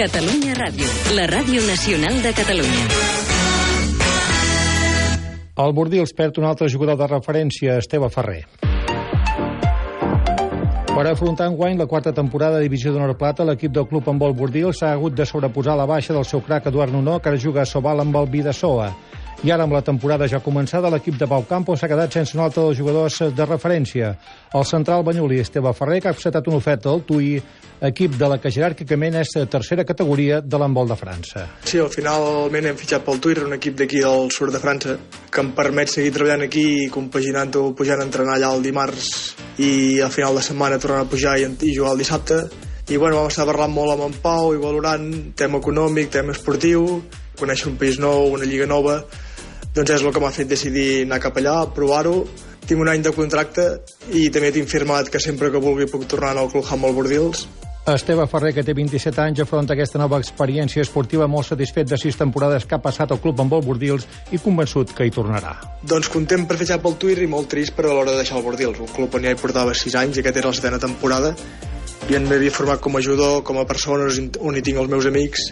Catalunya Ràdio, la ràdio nacional de Catalunya. El Bordils perd un altre jugador de referència, Esteve Ferrer. Per afrontar enguany la quarta temporada de Divisió d'Honor Plata, l'equip del club amb el Bordils s'ha hagut de sobreposar la baixa del seu crac Eduard Nunó, que ara juga a Sobal amb el Vidasoa. I ara, amb la temporada ja començada, l'equip de Pau Campos s'ha quedat sense un altre dels jugadors de referència. El central banyolí Esteve Ferrer, que ha acceptat una oferta al Tui, equip de la que jeràrquicament és tercera categoria de l'handbol de França. Sí, al finalment hem fitxat pel Tui, un equip d'aquí del sud de França, que em permet seguir treballant aquí, compaginant-ho, pujant a entrenar allà el dimarts i al final de setmana tornar a pujar i, i jugar el dissabte. I bueno, vam estar parlant molt amb en Pau i valorant tema econòmic, tema esportiu, conèixer un país nou, una lliga nova, doncs és el que m'ha fet decidir anar cap allà, provar-ho. Tinc un any de contracte i també tinc firmat que sempre que vulgui puc tornar al Club Humboldt Bordils. Esteve Ferrer, que té 27 anys, afronta aquesta nova experiència esportiva molt satisfet de sis temporades que ha passat al club amb el Bordils i convençut que hi tornarà. Doncs content per fitxar pel Twitter i molt trist per a l'hora de deixar el Bordils, un club on ja hi portava 6 anys i aquest era la setena temporada i en m'havia format com a jugador, com a persona, on hi tinc els meus amics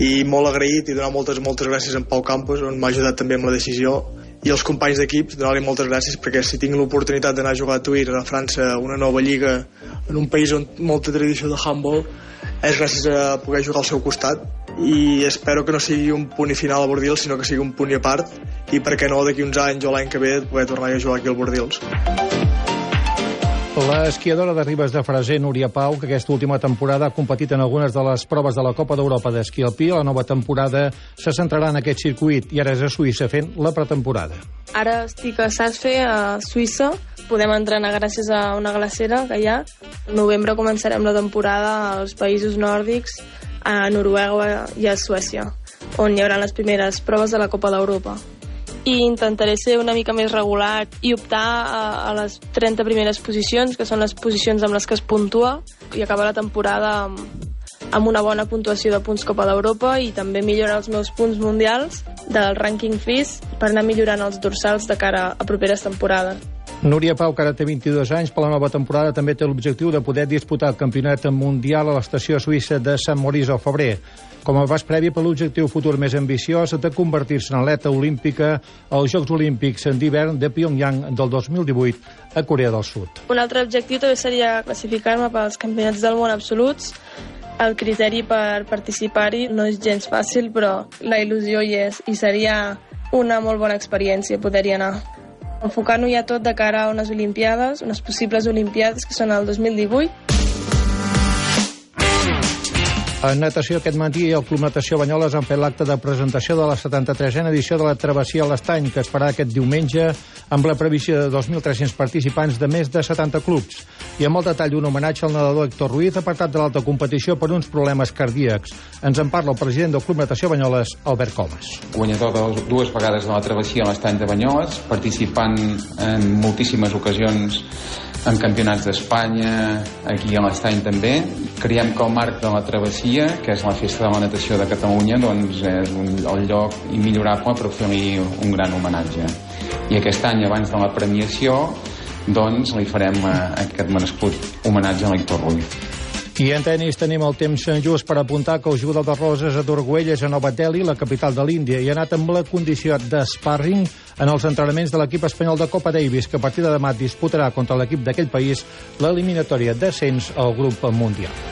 i molt agraït i donar moltes, moltes gràcies a Pau Campos, on m'ha ajudat també amb la decisió i els companys d'equip, donar-li moltes gràcies perquè si tinc l'oportunitat d'anar a jugar a Twitter a França, una nova lliga en un país on molta tradició de handball és gràcies a poder jugar al seu costat. I espero que no sigui un punt i final a Bordils sinó que sigui un punt i a part i per què no d'aquí uns anys o l'any que ve poder tornar a jugar aquí al Bordils L'esquiadora de Ribes de Freser, Núria Pau, que aquesta última temporada ha competit en algunes de les proves de la Copa d'Europa d'esquí alpí, la nova temporada se centrarà en aquest circuit i ara és a Suïssa fent la pretemporada. Ara estic a Sasfe, a Suïssa. Podem entrenar gràcies a una glacera que hi ha. En novembre començarem la temporada als països nòrdics, a Noruega i a Suècia, on hi haurà les primeres proves de la Copa d'Europa i intentaré ser una mica més regular i optar a, a les 30 primeres posicions, que són les posicions amb les que es puntua, i acabar la temporada amb, amb una bona puntuació de punts Copa d'Europa i també millorar els meus punts mundials del rànquing FIS per anar millorant els dorsals de cara a properes temporades. Núria Pau, que ara té 22 anys, per la nova temporada també té l'objectiu de poder disputar el campionat mundial a l'estació suïssa de Sant Maurice al febrer, com a pas previ per l'objectiu futur més ambiciós de convertir-se en atleta olímpica als Jocs Olímpics d'hivern de Pyongyang del 2018 a Corea del Sud. Un altre objectiu també seria classificar-me pels campionats del món absoluts. El criteri per participar-hi no és gens fàcil, però la il·lusió hi és i seria una molt bona experiència poder-hi anar enfocant-ho ja tot de cara a unes Olimpiades, unes possibles Olimpiades que són el 2018 en natació aquest matí el Club Natació Banyoles han fet l'acte de presentació de la 73a edició de la Travessia a l'Estany, que es farà aquest diumenge amb la previsió de 2.300 participants de més de 70 clubs. I amb molt detall un homenatge al nedador Héctor Ruiz, apartat de l'alta competició per uns problemes cardíacs. Ens en parla el president del Club Natació Banyoles, Albert Comas. Guanyador de dues vegades de la Travessia a l'Estany de Banyoles, participant en moltíssimes ocasions en campionats d'Espanya, aquí a l'Estany també. Creiem que el marc de la travessia, que és la festa de la natació de Catalunya, doncs és un, el lloc immillorable per fer-li un gran homenatge. I aquest any, abans de la premiació, doncs li farem eh, aquest merescut homenatge a l'Hector Ruiz. I en tenis tenim el temps just per apuntar que el jugador de Roses a Torguelles, a Nova Delhi, la capital de l'Índia, i ha anat amb la condició de sparring en els entrenaments de l'equip espanyol de Copa Davis, que a partir de demà disputarà contra l'equip d'aquell país l'eliminatòria d'ascens al grup mundial.